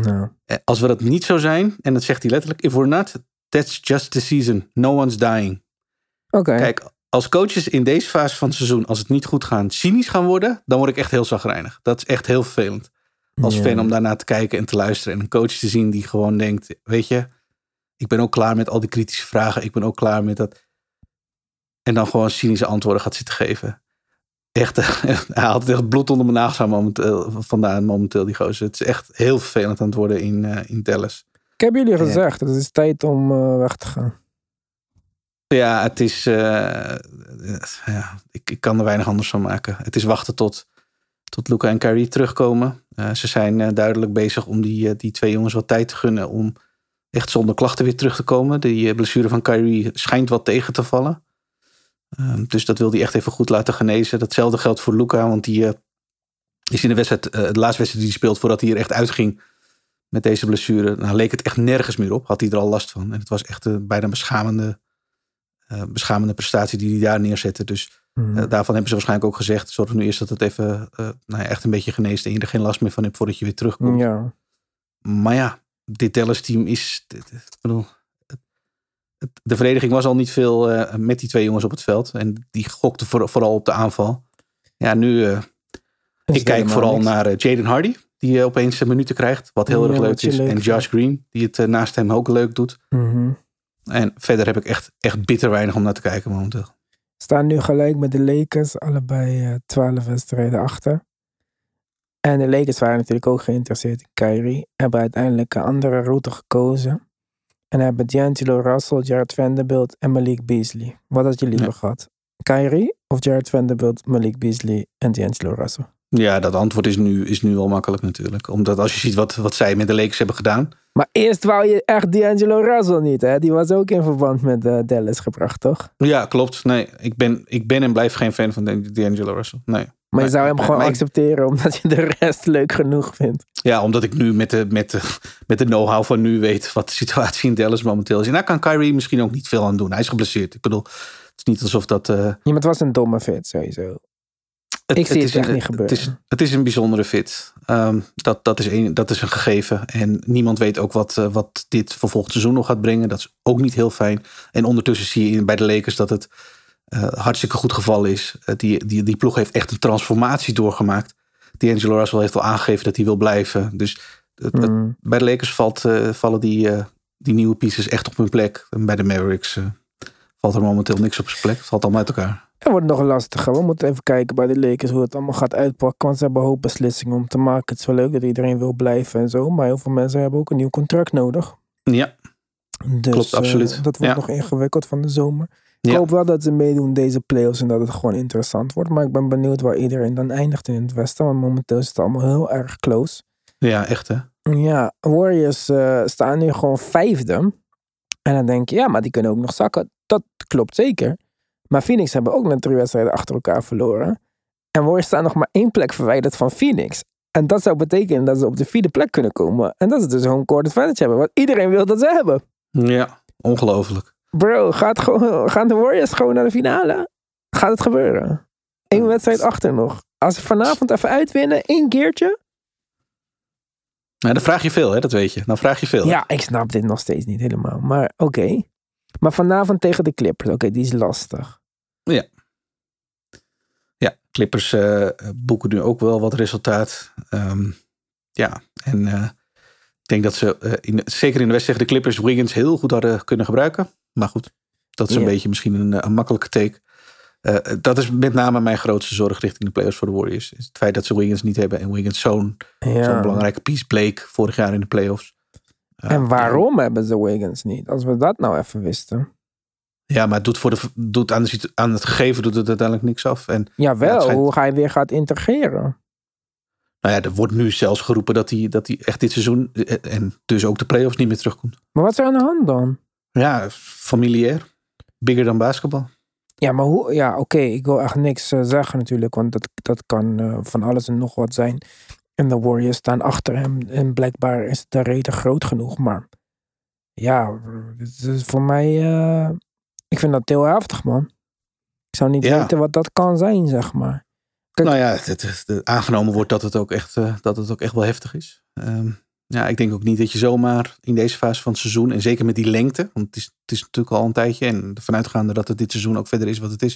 Speaker 1: Nou,
Speaker 2: Eh, Als we dat niet zo zijn, en dat zegt hij letterlijk, if we're not, that's just the season. No one's dying.
Speaker 1: Oké.
Speaker 2: Kijk, als coaches in deze fase van het seizoen, als het niet goed gaat, cynisch gaan worden, dan word ik echt heel zagrijnig. Dat is echt heel vervelend. Als fan om daarnaar te kijken en te luisteren. En een coach te zien die gewoon denkt, weet je, ik ben ook klaar met al die kritische vragen. Ik ben ook klaar met dat. En dan gewoon cynische antwoorden gaat zitten geven. Echt, hij had het echt bloed onder mijn nagels aan momenteel, vandaan momenteel, die gozer. Het is echt heel vervelend aan het worden in, eh, in Dallas.
Speaker 1: Ik heb jullie gezegd, het is tijd om eh, weg te gaan.
Speaker 2: Ja, het is. eh, eh, ja, ik, ik kan er weinig anders van maken. Het is wachten tot, tot Luca en Kyrie terugkomen. Eh, ze zijn eh, duidelijk bezig om die, eh, die twee jongens wat tijd te gunnen. om echt zonder klachten weer terug te komen. Die eh, blessure van Kyrie schijnt wat tegen te vallen. Ehm, dus dat wil hij echt even goed laten genezen. Datzelfde geldt voor Luca, want die eh, is in de wedstrijd, eh, de laatste wedstrijd die hij speelt voordat hij er echt uitging met deze blessure. Nou, leek het echt nergens meer op. Had hij er al last van. En het was echt een bijna beschamende eh, beschamende prestatie die hij daar neerzette. Dus
Speaker 1: Mhm.
Speaker 2: eh, daarvan hebben ze waarschijnlijk ook gezegd: zorg nu eerst dat het even eh, nou ja, echt een beetje geneest en je er geen last meer van hebt voordat je weer terugkomt.
Speaker 1: ja.
Speaker 2: Maar ja, dit Dallas-team is. dit- dit- Ik bedoel, de verdediging was al niet veel eh, met die twee jongens op het veld. En die gokte voor, vooral op de aanval. Ja, nu. eh, ik kijk vooral
Speaker 1: niks.
Speaker 2: naar eh, Jaden Hardy, die opeens een minuten krijgt. Wat heel
Speaker 1: Ja,
Speaker 2: erg leuk is.
Speaker 1: leuk
Speaker 2: en. Josh Green, die het naast hem ook leuk doet.
Speaker 1: Mhm.
Speaker 2: En verder heb ik echt, echt bitter weinig om naar te kijken momenteel.
Speaker 1: Staan nu gelijk met de Lakers, allebei 12 wedstrijden achter. En de Lakers waren natuurlijk ook geïnteresseerd in Kyrie. Hebben uiteindelijk een andere route gekozen. En hebben D'Angelo Russell, Jared Vanderbilt en Malik Beasley. Wat had je liever
Speaker 2: Ja.
Speaker 1: gehad? Kyrie of Jared Vanderbilt, Malik Beasley en D'Angelo Russell?
Speaker 2: Ja, dat antwoord is nu, is nu al makkelijk natuurlijk. Omdat als je ziet wat, wat zij met de Lakers hebben gedaan.
Speaker 1: Maar eerst wou je echt D'Angelo Russell niet, hè? Die was ook in verband met eh, Dallas gebracht, toch?
Speaker 2: Ja, klopt. Nee, ik ben, ik ben en blijf geen fan van Dan- D'Angelo Russell. Nee.
Speaker 1: Maar je zou hem gewoon
Speaker 2: maar
Speaker 1: accepteren omdat je de rest leuk genoeg vindt.
Speaker 2: Ja, omdat ik nu met de, met de, met de know-how van nu weet wat de situatie in Dallas momenteel is. En daar kan Kyrie misschien ook niet veel aan doen. Hij is geblesseerd. Ik bedoel, het is niet alsof dat... eh,
Speaker 1: Ja, maar het was een domme fit, sowieso. Ik zie het
Speaker 2: is
Speaker 1: echt
Speaker 2: een,
Speaker 1: niet gebeuren.
Speaker 2: Het is, het is een bijzondere fit. Ehm, dat, dat, is een, dat is een gegeven. En niemand weet ook wat, eh, wat dit voor volgend seizoen nog gaat brengen. Dat is ook niet heel fijn. En ondertussen zie je bij de Lakers dat het eh, hartstikke goed geval is. Eh, die, die, die ploeg heeft echt een transformatie doorgemaakt. D'Angelo Russell heeft al aangegeven dat hij wil blijven. Dus het- het-
Speaker 1: Mm.
Speaker 2: bij de Lakers valt, eh, vallen die, die nieuwe pieces echt op hun plek. En bij de Mavericks valt er momenteel niks op zijn plek. Het valt allemaal uit elkaar.
Speaker 1: Het wordt nog lastiger. We moeten even kijken bij de Lakers hoe het allemaal gaat uitpakken. Want ze hebben een hoop beslissingen om te maken. Het is wel leuk dat iedereen wil blijven en zo. Maar heel veel mensen hebben ook een nieuw contract nodig.
Speaker 2: Ja,
Speaker 1: Dus,
Speaker 2: Klopt, absoluut.
Speaker 1: dat wordt
Speaker 2: Ja.
Speaker 1: nog ingewikkeld van de zomer. Ik
Speaker 2: Ja.
Speaker 1: hoop wel dat ze meedoen deze playoffs en dat het gewoon interessant wordt. Maar ik ben benieuwd waar iedereen dan eindigt in het westen. Want momenteel is het allemaal heel erg close.
Speaker 2: ja echt hè.
Speaker 1: Ja, Warriors eh, staan nu gewoon vijfde. En dan denk je, ja, maar die kunnen ook nog zakken. Dat klopt zeker. Maar Phoenix hebben ook net drie wedstrijden achter elkaar verloren. En Warriors staan nog maar één plek verwijderd van Phoenix. En dat zou betekenen dat ze op de vierde plek kunnen komen. En dat ze dus home court advantage hebben. Wat iedereen wil dat ze hebben.
Speaker 2: Ja, ongelooflijk.
Speaker 1: Bro, gaat gewoon, gaan de Warriors gewoon naar de finale? Gaat het gebeuren? Eén wedstrijd achter nog. Als ze vanavond even uitwinnen, één keertje.
Speaker 2: Nou, dan vraag je veel hè, dat weet je. Dan vraag je veel. hè?
Speaker 1: Ja, ik snap dit nog steeds niet helemaal. Maar oké. Maar vanavond tegen de Clippers. Oké, die is lastig.
Speaker 2: Ja, Clippers eh, boeken nu ook wel wat resultaat. Ehm, ja, en eh, ik denk dat ze, eh, in, zeker in de wedstrijd tegen de Clippers, Wiggins heel goed hadden kunnen gebruiken. Maar goed, dat is een beetje misschien een, eh, een makkelijke take. Eh, dat is met name mijn grootste zorg richting de playoffs voor de Warriors. Is het feit dat ze Wiggins niet hebben en Wiggins zo'n
Speaker 1: Ja.
Speaker 2: belangrijke piece bleek vorig jaar in de playoffs. Eh,
Speaker 1: En waarom hebben ze Wiggins niet? Als we dat nou even wisten.
Speaker 2: Ja, maar het doet, voor de, doet aan, de, aan het gegeven doet het uiteindelijk niks af. En
Speaker 1: Jawel,
Speaker 2: Ja, schijnt-
Speaker 1: hoe hij weer gaat integreren.
Speaker 2: Nou ja, er wordt nu zelfs geroepen dat hij, dat hij echt dit seizoen eh, en dus ook de playoffs niet meer terugkomt.
Speaker 1: Maar wat is er aan de hand dan?
Speaker 2: Ja, familiair. Bigger dan basketbal.
Speaker 1: Ja, maar hoe? Ja, oké, ik wil echt niks eh, zeggen natuurlijk. Want dat, dat kan eh, van alles en nog wat zijn. En de Warriors staan achter hem. En blijkbaar is de reden groot genoeg. Maar ja, het is voor mij... eh, ik vind dat heel heftig, man. Ik zou niet
Speaker 2: Ja.
Speaker 1: weten wat dat kan zijn, zeg maar. Kijk-
Speaker 2: Nou ja, het, het- het- aangenomen wordt dat het ook echt, dat het ook echt wel heftig is. Ehm, ja, ik denk ook niet dat je zomaar in deze fase van het seizoen, en zeker met die lengte, want het is, het is natuurlijk al een tijdje, en ervan uitgaande dat het dit seizoen ook verder is wat het is,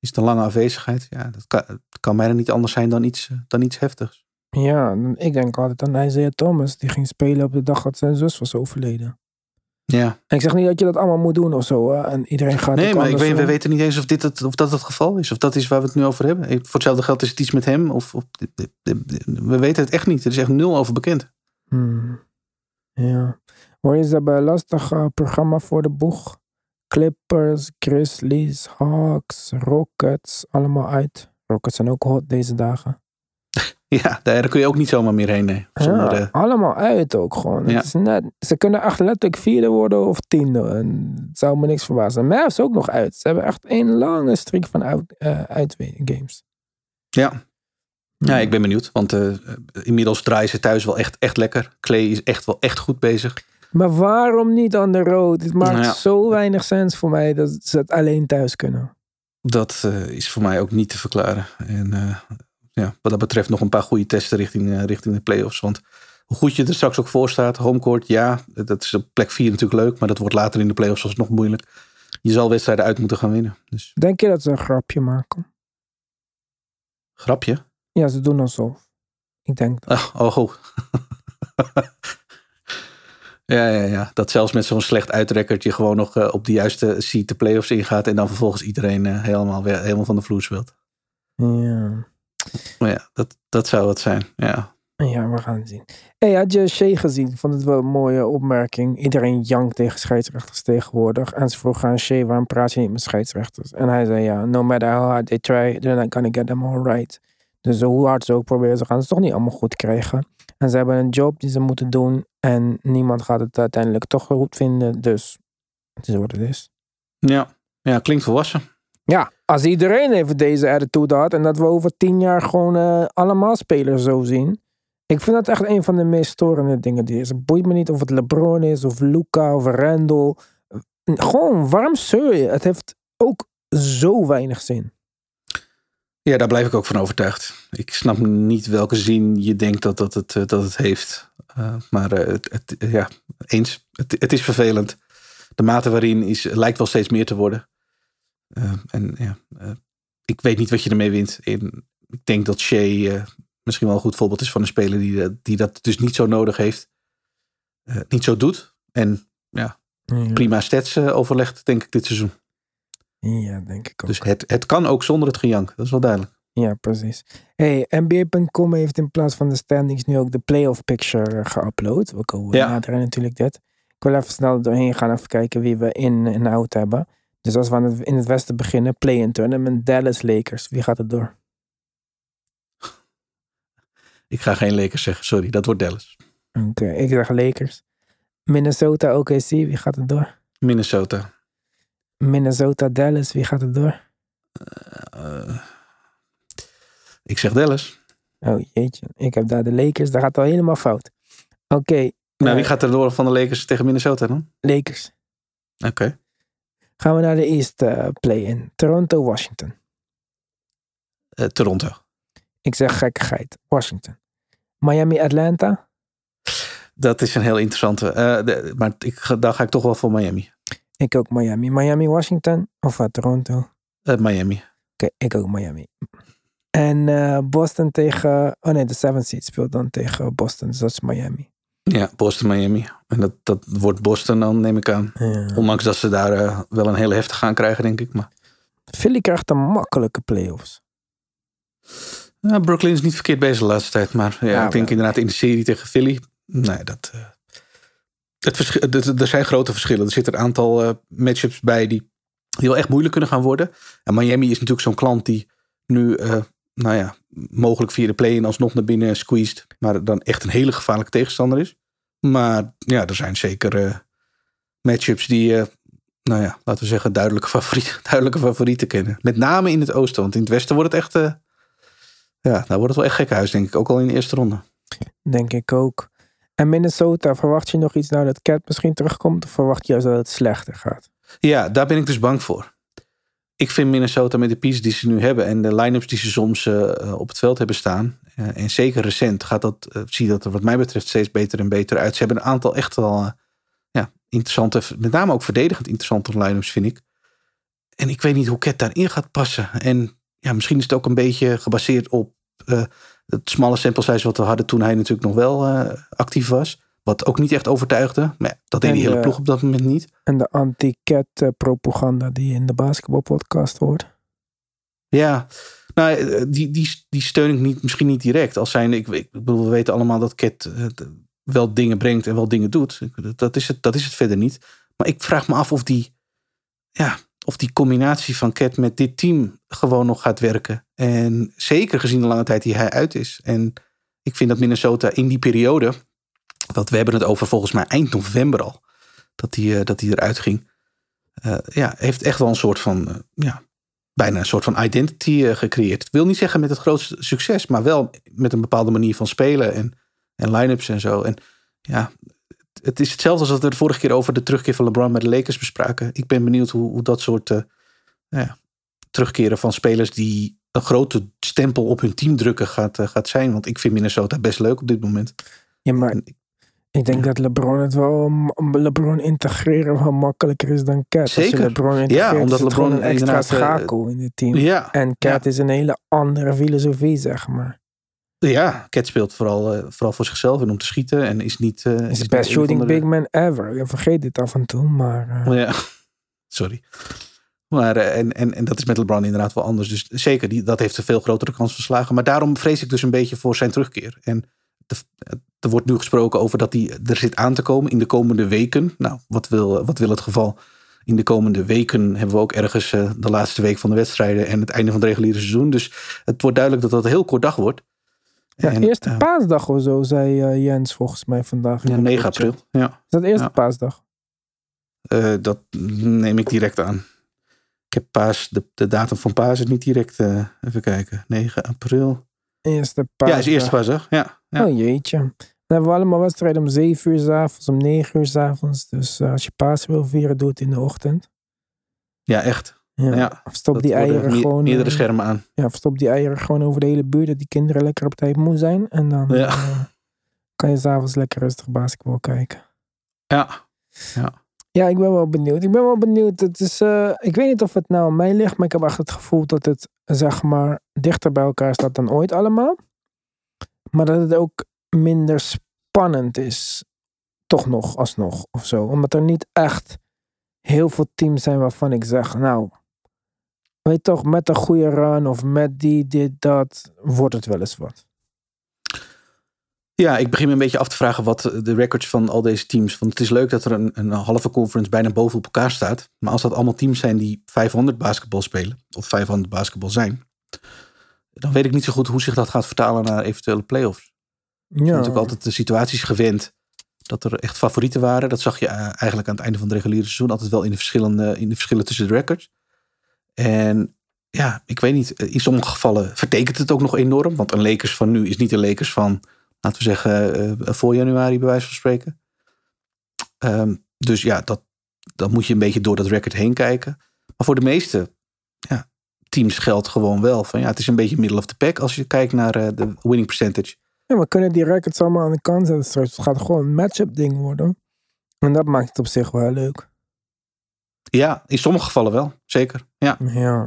Speaker 2: is het een lange afwezigheid. Ja, dat kan, het kan bijna niet anders zijn dan iets, eh, dan iets heftigs.
Speaker 1: Ja, ik denk altijd aan Isaiah Thomas. Die ging spelen op de dag dat zijn zus was overleden.
Speaker 2: Ja,
Speaker 1: En ik zeg niet dat je dat allemaal moet doen of zo. hè. En iedereen gaat
Speaker 2: nee, maar ik weet, we weten niet eens of, dit het, of dat het geval is. Of dat is waar we het nu over hebben. Voor hetzelfde geld is het iets met hem. Of, of, we weten het echt niet. Er is echt nul over bekend.
Speaker 1: Hmm. Ja. Warriors hebben een lastig eh, programma voor de boeg. Clippers, Grizzlies, Hawks, Rockets, allemaal uit. Rockets zijn ook hot deze dagen.
Speaker 2: Ja, daar kun je ook niet zomaar meer heen. Nee. Zonder,
Speaker 1: ja,
Speaker 2: eh,
Speaker 1: allemaal uit ook gewoon.
Speaker 2: Ja.
Speaker 1: Het is net, ze kunnen echt letterlijk vierde worden of tiende. En het zou me niks verbazen. Mavs ook nog uit. Ze hebben echt een lange streak van uit, eh uitgames.
Speaker 2: ja. Ja, ik ben benieuwd. Want eh, inmiddels draaien ze thuis wel echt, echt lekker. Clay is echt wel echt goed bezig.
Speaker 1: Maar waarom niet on the road? Het maakt
Speaker 2: Nou ja.
Speaker 1: zo weinig sens voor mij dat ze het alleen thuis kunnen.
Speaker 2: Dat eh, is voor mij ook niet te verklaren. En eh, ja, wat dat betreft nog een paar goede testen richting, richting de playoffs. Want hoe goed je er straks ook voor staat, homecourt, ja, dat is op plek 4 natuurlijk leuk. Maar dat wordt later in de playoffs alsnog moeilijk. Je zal wedstrijden uit moeten gaan winnen. Dus
Speaker 1: Denk je dat ze een grapje maken?
Speaker 2: grapje.
Speaker 1: Ja, ze doen alsof. Ik denk dat.
Speaker 2: Oh, goed. ja, ja, ja. Dat zelfs met zo'n slecht uitrekkerd je gewoon nog eh, op de juiste seat de playoffs ingaat. En dan vervolgens iedereen eh, helemaal, weer, helemaal van de vloer speelt.
Speaker 1: Ja.
Speaker 2: Maar ja, dat, dat zou het zijn. Ja.
Speaker 1: ja, we gaan het zien. Hey, had je Shea gezien? Vond het wel een mooie opmerking. Iedereen jankt tegen scheidsrechters tegenwoordig. En ze vroegen aan Shea, waarom praat je niet met scheidsrechters? En hij zei, ja, no matter how hard they try, they're not gonna get them all right. Dus hoe hard ze ook proberen, ze gaan het toch niet allemaal goed krijgen. En ze hebben een job die ze moeten doen. En niemand gaat het uiteindelijk toch goed vinden. Dus het is wat het is.
Speaker 2: Ja. ja, klinkt volwassen.
Speaker 1: Ja, als iedereen even deze attitude had en dat we over tien jaar gewoon eh, allemaal spelers zo zien. Ik vind dat echt een van de meest storende dingen die is. Het boeit me niet of het LeBron is of Luca of Randall. Gewoon, waarom zeur je? Het heeft ook zo weinig zin.
Speaker 2: Ja, daar blijf ik ook van overtuigd. Ik snap niet welke zin je denkt dat, dat, het, eh, dat het heeft. Uh, maar uh, het, het, ja, eens. Het, het, is vervelend. De mate waarin is, lijkt wel steeds meer te worden. Uh, en ja, ik weet niet wat je ermee wint. En ik denk dat Shea misschien wel een goed voorbeeld is van een speler die, die dat dus niet zo nodig heeft. eh, niet zo doet. En ja,
Speaker 1: Ja.
Speaker 2: prima stats overlegt, denk ik, dit seizoen.
Speaker 1: Ja, denk ik ook.
Speaker 2: Dus het, het kan ook zonder het gejank. Dat is wel duidelijk.
Speaker 1: Ja, precies. Hey, NBA.com heeft in plaats van de standings nu ook de playoff picture eh, geüpload. We komen
Speaker 2: Ja.
Speaker 1: naderen natuurlijk dit. Ik wil even snel doorheen gaan, even kijken wie we in en out hebben. Dus als we aan het, in het westen beginnen, play-in tournament, Dallas Lakers. Wie gaat het door?
Speaker 2: Ik ga geen Lakers zeggen, sorry. Dat wordt Dallas.
Speaker 1: Oké, ik zeg Lakers. Minnesota OKC, wie gaat het door?
Speaker 2: Minnesota.
Speaker 1: Minnesota Dallas, wie gaat het door?
Speaker 2: Eh, ik zeg Dallas.
Speaker 1: Oh jeetje, ik heb daar de Lakers, daar gaat het al helemaal fout. Oké,
Speaker 2: Nou, wie
Speaker 1: eh,
Speaker 2: gaat er door van de Lakers tegen Minnesota dan?
Speaker 1: Lakers.
Speaker 2: Oké.
Speaker 1: Gaan we naar de eerste eh, play-in. Toronto, Washington.
Speaker 2: Eh, Toronto.
Speaker 1: Ik zeg gekkigheid. Washington. Miami, Atlanta.
Speaker 2: Dat is een heel interessante. eh, de- maar ik, daar ga ik toch wel voor Miami.
Speaker 1: Ik ook Miami. Miami, Washington. Of wat, Toronto. Oké,
Speaker 2: Eh, Miami.
Speaker 1: ik ook Miami. En eh, Boston tegen... Oh nee, de 7 seed speelt dan tegen Boston. Dus dat is Miami.
Speaker 2: Ja, Boston, Miami. En dat, dat wordt Boston dan, neem ik aan.
Speaker 1: Ja.
Speaker 2: Ondanks dat ze daar eh, wel een hele heftige gaan krijgen, denk ik. Maar
Speaker 1: Philly krijgt een makkelijke playoffs.
Speaker 2: ja, Brooklyn is niet verkeerd bezig de laatste tijd. Maar ja,
Speaker 1: Ja,
Speaker 2: ik denk
Speaker 1: wel.
Speaker 2: inderdaad in de serie tegen Philly. Nee, dat... er zijn grote verschillen. Er zitten een aantal eh, matchups bij die, wel echt moeilijk kunnen gaan worden. En Miami is natuurlijk zo'n klant die nu, eh, nou ja, mogelijk via de play-in alsnog naar binnen squeezed. Maar dan echt een hele gevaarlijke tegenstander is. Maar ja, er zijn zeker eh, matchups die, nou ja, laten we zeggen, duidelijke, favoriet, duidelijke favorieten kennen. Met name in het oosten, want in het westen wordt het echt, ja, daar wordt het wel echt gekkenhuis, denk ik. Ook al in de eerste ronde.
Speaker 1: Denk ik ook. En Minnesota, verwacht je nog iets nou dat Cat misschien terugkomt? Of verwacht je juist dat het slechter gaat?
Speaker 2: Ja, daar ben ik dus bang voor. Ik vind Minnesota met de pieces die ze nu hebben en de line-ups die ze soms eh, op het veld hebben staan. eh, en zeker recent gaat dat, eh, zie dat er wat mij betreft steeds beter en beter uit. Ze hebben een aantal echt wel eh, ja, interessante, met name ook verdedigend interessante line-ups vind ik. En ik weet niet hoe Cat daarin gaat passen. En ja, misschien is het ook een beetje gebaseerd op eh, het smalle sample size wat we hadden toen hij natuurlijk nog wel eh, actief was. Wat ook niet echt overtuigde. Maar ja, dat deed
Speaker 1: En
Speaker 2: die hele
Speaker 1: de-
Speaker 2: ploeg op dat moment niet.
Speaker 1: En de anti-Cat eh, propaganda die je in de basketbalpodcast hoort.
Speaker 2: Ja, nou, eh, die, die, die steun ik niet, misschien niet direct. Als zijn, ik, ik bedoel, we weten allemaal dat Cat eh, wel dingen brengt en wel dingen doet. Dat is, het, dat is het verder niet. Maar ik vraag me af of die, ja, of die combinatie van Cat met dit team gewoon nog gaat werken. En zeker gezien de lange tijd die hij uit is. En ik vind dat Minnesota in die periode, want we hebben het over volgens mij eind november al, dat hij, eh, dat eruit ging. eh, ja, heeft echt wel een soort van, eh, ja, bijna een soort van identity gecreëerd. Ik wil niet zeggen met het grootste succes, maar wel met een bepaalde manier van spelen en, en line-ups en zo. En ja, het is hetzelfde als dat we de vorige keer over de terugkeer van LeBron bij de Lakers bespraken. Ik ben benieuwd hoe, hoe dat soort eh, nou ja, terugkeren van spelers die een grote stempel op hun team drukken gaat, eh, gaat zijn. Want ik vind Minnesota best leuk op dit moment.
Speaker 1: Ja, maar ik denk dat LeBron het wel... m- LeBron integreren wel makkelijker is dan Cat. Als je
Speaker 2: Zeker.
Speaker 1: LeBron integreert,
Speaker 2: Ja, omdat LeBron
Speaker 1: een extra
Speaker 2: eh,
Speaker 1: schakel in het team.
Speaker 2: Ja,
Speaker 1: En Cat is een hele andere filosofie, zeg maar.
Speaker 2: Ja Cat speelt vooral, eh, vooral voor zichzelf en om te schieten. En is niet. eh,
Speaker 1: is de best shooting big man ever. Je vergeet dit af en toe, maar... eh,
Speaker 2: Ja, sorry. Maar, en, en, en dat is met LeBron inderdaad wel anders. Dus zeker, die, dat heeft een veel grotere kans van slagen. Maar daarom vrees ik dus een beetje voor zijn terugkeer. En er wordt nu gesproken over dat hij er zit aan te komen in de komende weken. Nou, wat wil, wat wil het geval? In de komende weken hebben we ook ergens de laatste week van de wedstrijden en het einde van het reguliere seizoen. Dus het wordt duidelijk dat dat een heel kort dag wordt.
Speaker 1: Ja,
Speaker 2: En,
Speaker 1: eerste
Speaker 2: eh,
Speaker 1: paasdag of zo, zei eh, Jens volgens mij vandaag.
Speaker 2: ja,
Speaker 1: de
Speaker 2: 9
Speaker 1: groepchat.
Speaker 2: april. Ja.
Speaker 1: Is dat eerste
Speaker 2: Ja.
Speaker 1: paasdag?
Speaker 2: Eh, dat neem ik direct aan. Ik heb paas, de, de datum van paas is niet direct. eh, even kijken. 9 april.
Speaker 1: Eerste paasdag.
Speaker 2: Ja, is eerste paasdag. Ja. ja.
Speaker 1: Oh jeetje. Dan hebben we allemaal wedstrijden om 7 uur 's avonds, om 9 uur 's avonds. Dus als je Pasen wil vieren, doe het in de ochtend.
Speaker 2: ja, echt.
Speaker 1: Ja.
Speaker 2: Ja,
Speaker 1: Of stop die eieren
Speaker 2: me-
Speaker 1: gewoon.
Speaker 2: Meerdere
Speaker 1: eh,
Speaker 2: schermen aan.
Speaker 1: ja, stop die eieren gewoon over de hele buurt, dat die kinderen lekker op tijd moe zijn. En dan
Speaker 2: Ja.
Speaker 1: eh, kan je s'avonds lekker rustig basketbal kijken.
Speaker 2: Ja.
Speaker 1: Ja, ik ben wel benieuwd. Ik ben wel benieuwd. Het is, eh, ik weet niet of het nou aan mij ligt, maar ik heb echt het gevoel dat het, zeg maar, dichter bij elkaar staat dan ooit allemaal. Maar dat het ook minder spannend is. Toch nog, alsnog, of zo. Omdat er niet echt heel veel teams zijn waarvan ik zeg, nou, weet toch, met een goede run of met die, dit, dat, wordt het wel eens wat.
Speaker 2: Ja, ik begin me een beetje af te vragen wat de records van al deze teams. Want het is leuk dat er een, een halve conference bijna boven op elkaar staat. Maar als dat allemaal teams zijn die 500 basketbal spelen, of 500 basketbal zijn, dan weet ik niet zo goed hoe zich dat gaat vertalen naar eventuele playoffs.
Speaker 1: Ja,
Speaker 2: Ik natuurlijk altijd de situaties gewend dat er echt favorieten waren. Dat zag je eh, eigenlijk aan het einde van het reguliere seizoen altijd wel in de, verschillende, in de verschillen tussen de records. En ja, ik weet niet. In sommige gevallen vertekent het ook nog enorm. Want een Lakers van nu is niet een Lakers van, laten we zeggen, eh, voor januari bij wijze van spreken. Ehm, dus ja, dat, dan moet je een beetje door dat record heen kijken. Maar voor de meeste ja, teams geldt gewoon wel van ja, het is een beetje middle of the pack als je kijkt naar eh, de winning percentage.
Speaker 1: Ja, we kunnen die records allemaal aan de kant zetten. Het gaat gewoon een matchup ding worden. En dat maakt het op zich wel leuk.
Speaker 2: Ja, in sommige gevallen wel, zeker. Ja.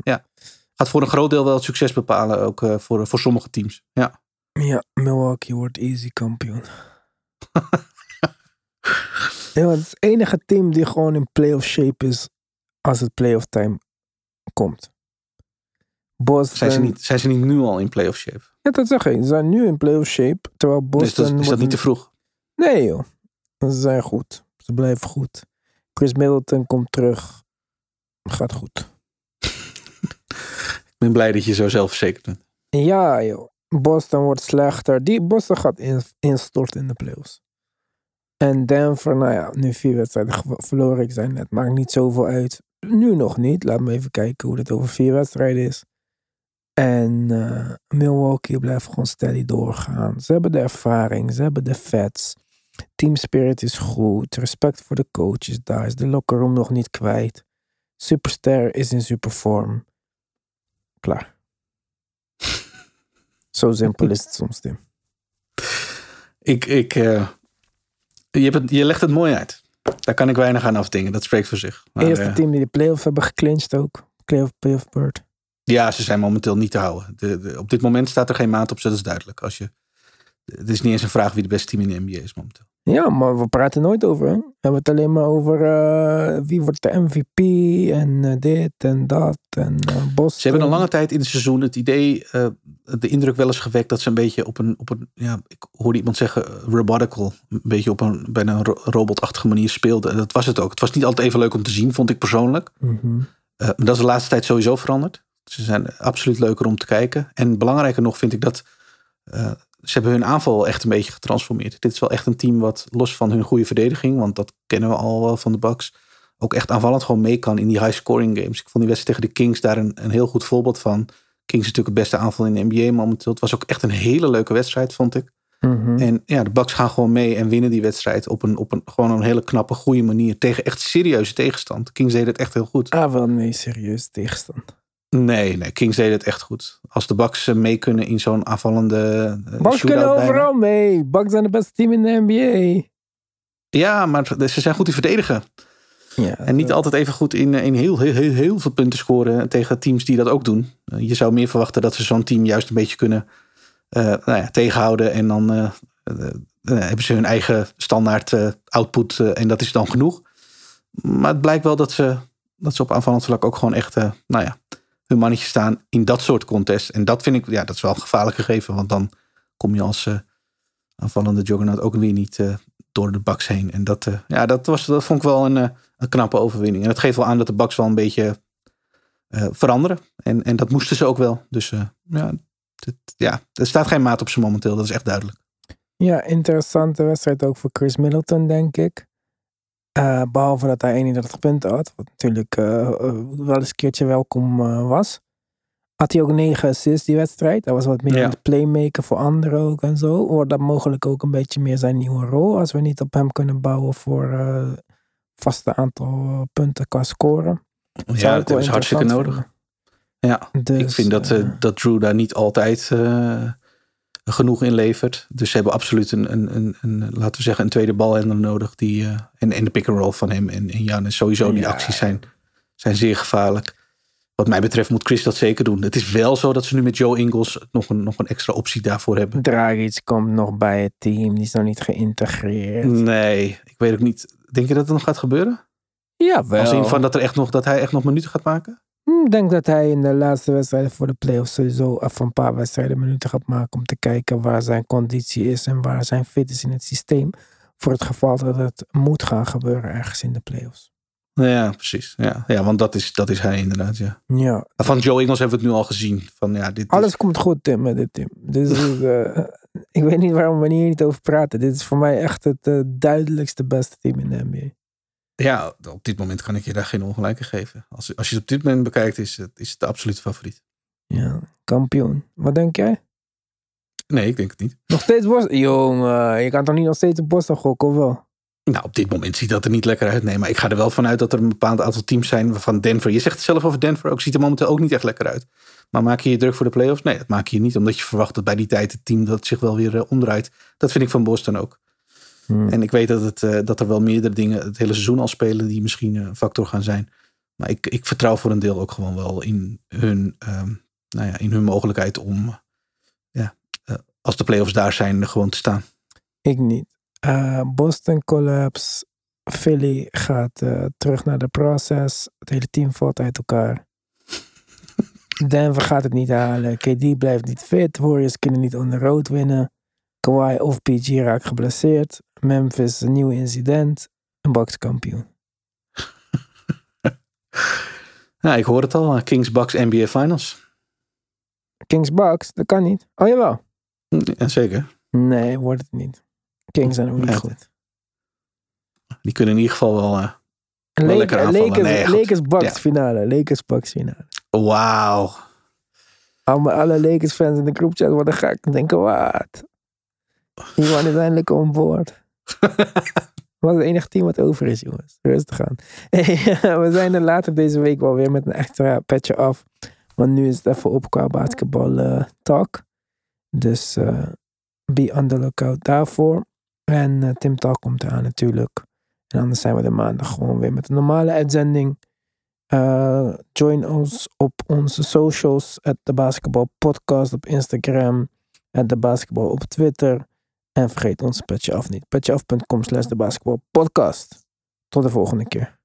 Speaker 1: Ja,
Speaker 2: gaat voor een groot deel wel het succes bepalen, ook eh, voor, voor sommige teams. Ja.
Speaker 1: ja Milwaukee wordt easy kampioen. ja, het is het enige team die gewoon in playoff shape is als het playoff time komt. Boston.
Speaker 2: Zijn, ze niet, zijn ze niet nu al in playoff shape?
Speaker 1: Ja, dat zeg ik. Ze zijn nu in playoff shape. Terwijl
Speaker 2: Dus
Speaker 1: Boston.
Speaker 2: dat, is dat niet te vroeg?
Speaker 1: Nee joh. Ze zijn goed. Ze blijven goed. Chris Middleton komt terug. Gaat goed.
Speaker 2: Ik ben blij dat je zo zelfverzekerd bent.
Speaker 1: Ja joh. Boston wordt slechter. Die Boston gaat in, instorten in de playoffs. En Denver, nou ja, nu vier wedstrijden verloren. Ik zei net, maakt niet zoveel uit. Nu nog niet. Laat me even kijken hoe het over vier wedstrijden is. En eh, Milwaukee blijft gewoon steady doorgaan. Ze hebben de ervaring, ze hebben de vets. Team spirit is goed. Respect voor de coaches daar. Is de locker room nog niet kwijt. Superster is in supervorm. Klaar. Zo simpel is het soms, Tim.
Speaker 2: Ik, ik, eh, je, hebt het, je legt het mooi uit. Daar kan ik weinig aan afdingen. Dat spreekt voor zich. Maar,
Speaker 1: Eerste
Speaker 2: eh,
Speaker 1: team die de playoff hebben geclinched ook. Playoff, playoff bird.
Speaker 2: ja, ze zijn momenteel niet te houden. De, de- op dit moment staat er geen maat op, ze, dat is duidelijk. Als je, het is niet eens een vraag wie de beste team in de NBA is momenteel.
Speaker 1: Ja, maar we praten nooit over. Hè? We hebben het alleen maar over eh, wie wordt de MVP en eh, dit en dat en Boston.
Speaker 2: Ze hebben een lange tijd in het seizoen het idee, de indruk wel eens gewekt dat ze een beetje op een, op een ja, ik hoorde iemand zeggen, robotical, een beetje op een bijna een ro- robotachtige manier speelden. En dat was het ook. Het was niet altijd even leuk om te zien, vond ik persoonlijk.
Speaker 1: Mhm.
Speaker 2: Maar dat is de laatste tijd sowieso veranderd. Ze zijn absoluut leuker om te kijken. En belangrijker nog vind ik dat ze hebben hun aanval echt een beetje getransformeerd. Dit is wel echt een team wat los van hun goede verdediging, want dat kennen we al wel van de Bucks, ook echt aanvallend gewoon mee kan in die high scoring games. Ik vond die wedstrijd tegen de Kings daar een, een heel goed voorbeeld van. Kings is natuurlijk het beste aanval in de NBA momenteel. Het was ook echt een hele leuke wedstrijd, vond ik.
Speaker 1: Mhm.
Speaker 2: En ja, de Bucks gaan gewoon mee en winnen die wedstrijd op een, op een gewoon een hele knappe, goede manier. Tegen echt serieuze tegenstand. Kings deden het echt heel goed.
Speaker 1: Ah, wel nee, serieus tegenstand.
Speaker 2: Nee, nee, Kings deden het echt goed. Als de Bucks eh, mee kunnen in zo'n aanvallende uh,
Speaker 1: Bucks kunnen overal mee. Bucks zijn het beste team in de NBA.
Speaker 2: Ja, maar ze zijn goed in verdedigen.
Speaker 1: Ja,
Speaker 2: En niet altijd even goed in, in heel, heel, heel, heel veel punten scoren tegen teams die dat ook doen. Je zou meer verwachten dat ze zo'n team juist een beetje kunnen uh, nou ja, tegenhouden. En dan uh, hebben ze hun eigen standaard output en dat is dan genoeg. Maar het blijkt wel dat ze, dat ze op aanvallend vlak ook gewoon echt nou ja, hun mannetje staan in dat soort contest. En dat vind ik, ja, dat is wel gevaarlijk gegeven. Want dan kom je als aanvallende juggernaut ook weer niet door de Bucks heen. En dat, ja, dat, was, dat vond ik wel een, een knappe overwinning. En dat geeft wel aan dat de Bucks wel een beetje veranderen. En, en dat moesten ze ook wel. Dus ja, het, ja, er staat geen maat op ze momenteel. Dat is echt duidelijk.
Speaker 1: Ja, interessante wedstrijd ook voor Chris Middleton, denk ik. Uh, behalve dat hij 31 punten had. Wat natuurlijk wel eens een keertje welkom was. Had hij ook 9 assists die wedstrijd. Hij was wat meer
Speaker 2: Ja.
Speaker 1: aan het playmaker voor anderen ook en zo. Wordt dat mogelijk ook een beetje meer zijn nieuwe rol. Als we niet op hem kunnen bouwen voor vaste aantal punten qua scoren.
Speaker 2: Ja, dat ze hartstikke nodig. Ja,
Speaker 1: Dus,
Speaker 2: ik vind dat, dat Drew daar niet altijd genoeg in levert. Dus ze hebben absoluut een, een, een, een laten we zeggen, een tweede balhender nodig. Die, uh, en, en de pick-and-roll van hem en, en Jan. En sowieso die
Speaker 1: Ja.
Speaker 2: acties zijn, zijn zeer gevaarlijk. Wat mij betreft moet Chris dat zeker doen. Het is wel zo dat ze nu met Joe Ingles nog een, nog een extra optie daarvoor hebben.
Speaker 1: Dragic komt nog bij het team. Die is nog niet geïntegreerd.
Speaker 2: Nee, ik weet ook niet. Denk je dat het nog gaat gebeuren?
Speaker 1: Ja, wel.
Speaker 2: Als in van dat, er echt nog, dat hij echt nog minuten gaat maken?
Speaker 1: Hm, Ik denk dat hij in de laatste wedstrijden voor de playoffs sowieso even een paar wedstrijden minuten gaat maken om te kijken waar zijn conditie is en waar zijn fit is in het systeem. Voor het geval dat het moet gaan gebeuren ergens in de playoffs.
Speaker 2: Ja, precies. Ja, ja want dat is, dat is hij inderdaad, ja.
Speaker 1: Ja,
Speaker 2: Van Joe Ingles hebben we het nu al gezien. Van, ja, dit is-
Speaker 1: alles komt goed Tim met dit team. Is, eh, ik weet niet waarom we hier niet over praten. Dit is voor mij echt het eh, duidelijkste beste team in de NBA.
Speaker 2: Ja, op dit moment kan ik je daar geen ongelijke geven. Als, als je het op dit moment bekijkt, is het, is het de absolute favoriet.
Speaker 1: Ja, kampioen. Wat denk jij?
Speaker 2: Nee, ik denk het niet.
Speaker 1: Nog steeds Boston? Jongen, je kan toch niet nog steeds op Boston gokken, of wel?
Speaker 2: Nou, op dit moment ziet dat er niet lekker uit. Nee, maar ik ga er wel vanuit dat er een bepaald aantal teams zijn van Denver. Je zegt het zelf over Denver, ook ziet er momenteel ook niet echt lekker uit. Maar maak je je druk voor de playoffs? Nee, dat maak je niet. Omdat je verwacht dat bij die tijd het team dat zich wel weer eh, omdraait. Dat vind ik van Boston ook.
Speaker 1: Hmm.
Speaker 2: En ik weet dat, het, eh, dat er wel meerdere dingen het hele seizoen al spelen die misschien een factor gaan zijn. Maar ik, ik vertrouw voor een deel ook gewoon wel in hun, ehm, nou ja, in hun mogelijkheid om, ja, eh, als de playoffs daar zijn, gewoon te staan.
Speaker 1: Ik niet. Eh, Boston collapse. Philly gaat eh, terug naar de process. Het hele team valt uit elkaar. Denver gaat het niet halen. KD blijft niet fit. Warriors kunnen niet on the road winnen. Kawhi of PG raakt geblesseerd. Memphis een nieuw incident. Een Bucks kampioen.
Speaker 2: Ja, ik hoor het al. eh, Kings Bucks NBA Finals.
Speaker 1: Kings Bucks, dat kan niet. Oh jawel.
Speaker 2: En zeker.
Speaker 1: Nee, wordt het niet. Kings zijn ook niet
Speaker 2: Echt?
Speaker 1: goed.
Speaker 2: Die kunnen in ieder geval wel. eh,
Speaker 1: Lakers,
Speaker 2: lekker aanvallen.
Speaker 1: Lakers,
Speaker 2: Nee.
Speaker 1: Lakers Bucks
Speaker 2: Ja.
Speaker 1: finale. Lakers Bucks finale.
Speaker 2: Wauw.
Speaker 1: Alle, alle Lakers fans in de groepchat worden gek. en Denken, wat? Iemand is eindelijk on boord. Wat het enige team wat over is, jongens. Rustig aan. Hey, we zijn er later deze week wel weer met een extra petje af. Want nu is het even op qua basketbal eh, talk. Dus eh, be on the lookout daarvoor. En eh, Tim Talk komt eraan natuurlijk. En anders zijn we de maandag gewoon weer met een normale uitzending. Join ons op onze socials. At de Basketbal Podcast op Instagram. At de Basketbal op Twitter. En vergeet ons Petje Af niet. Petjeaf.com slash de Basketbal Podcast. Tot de volgende keer.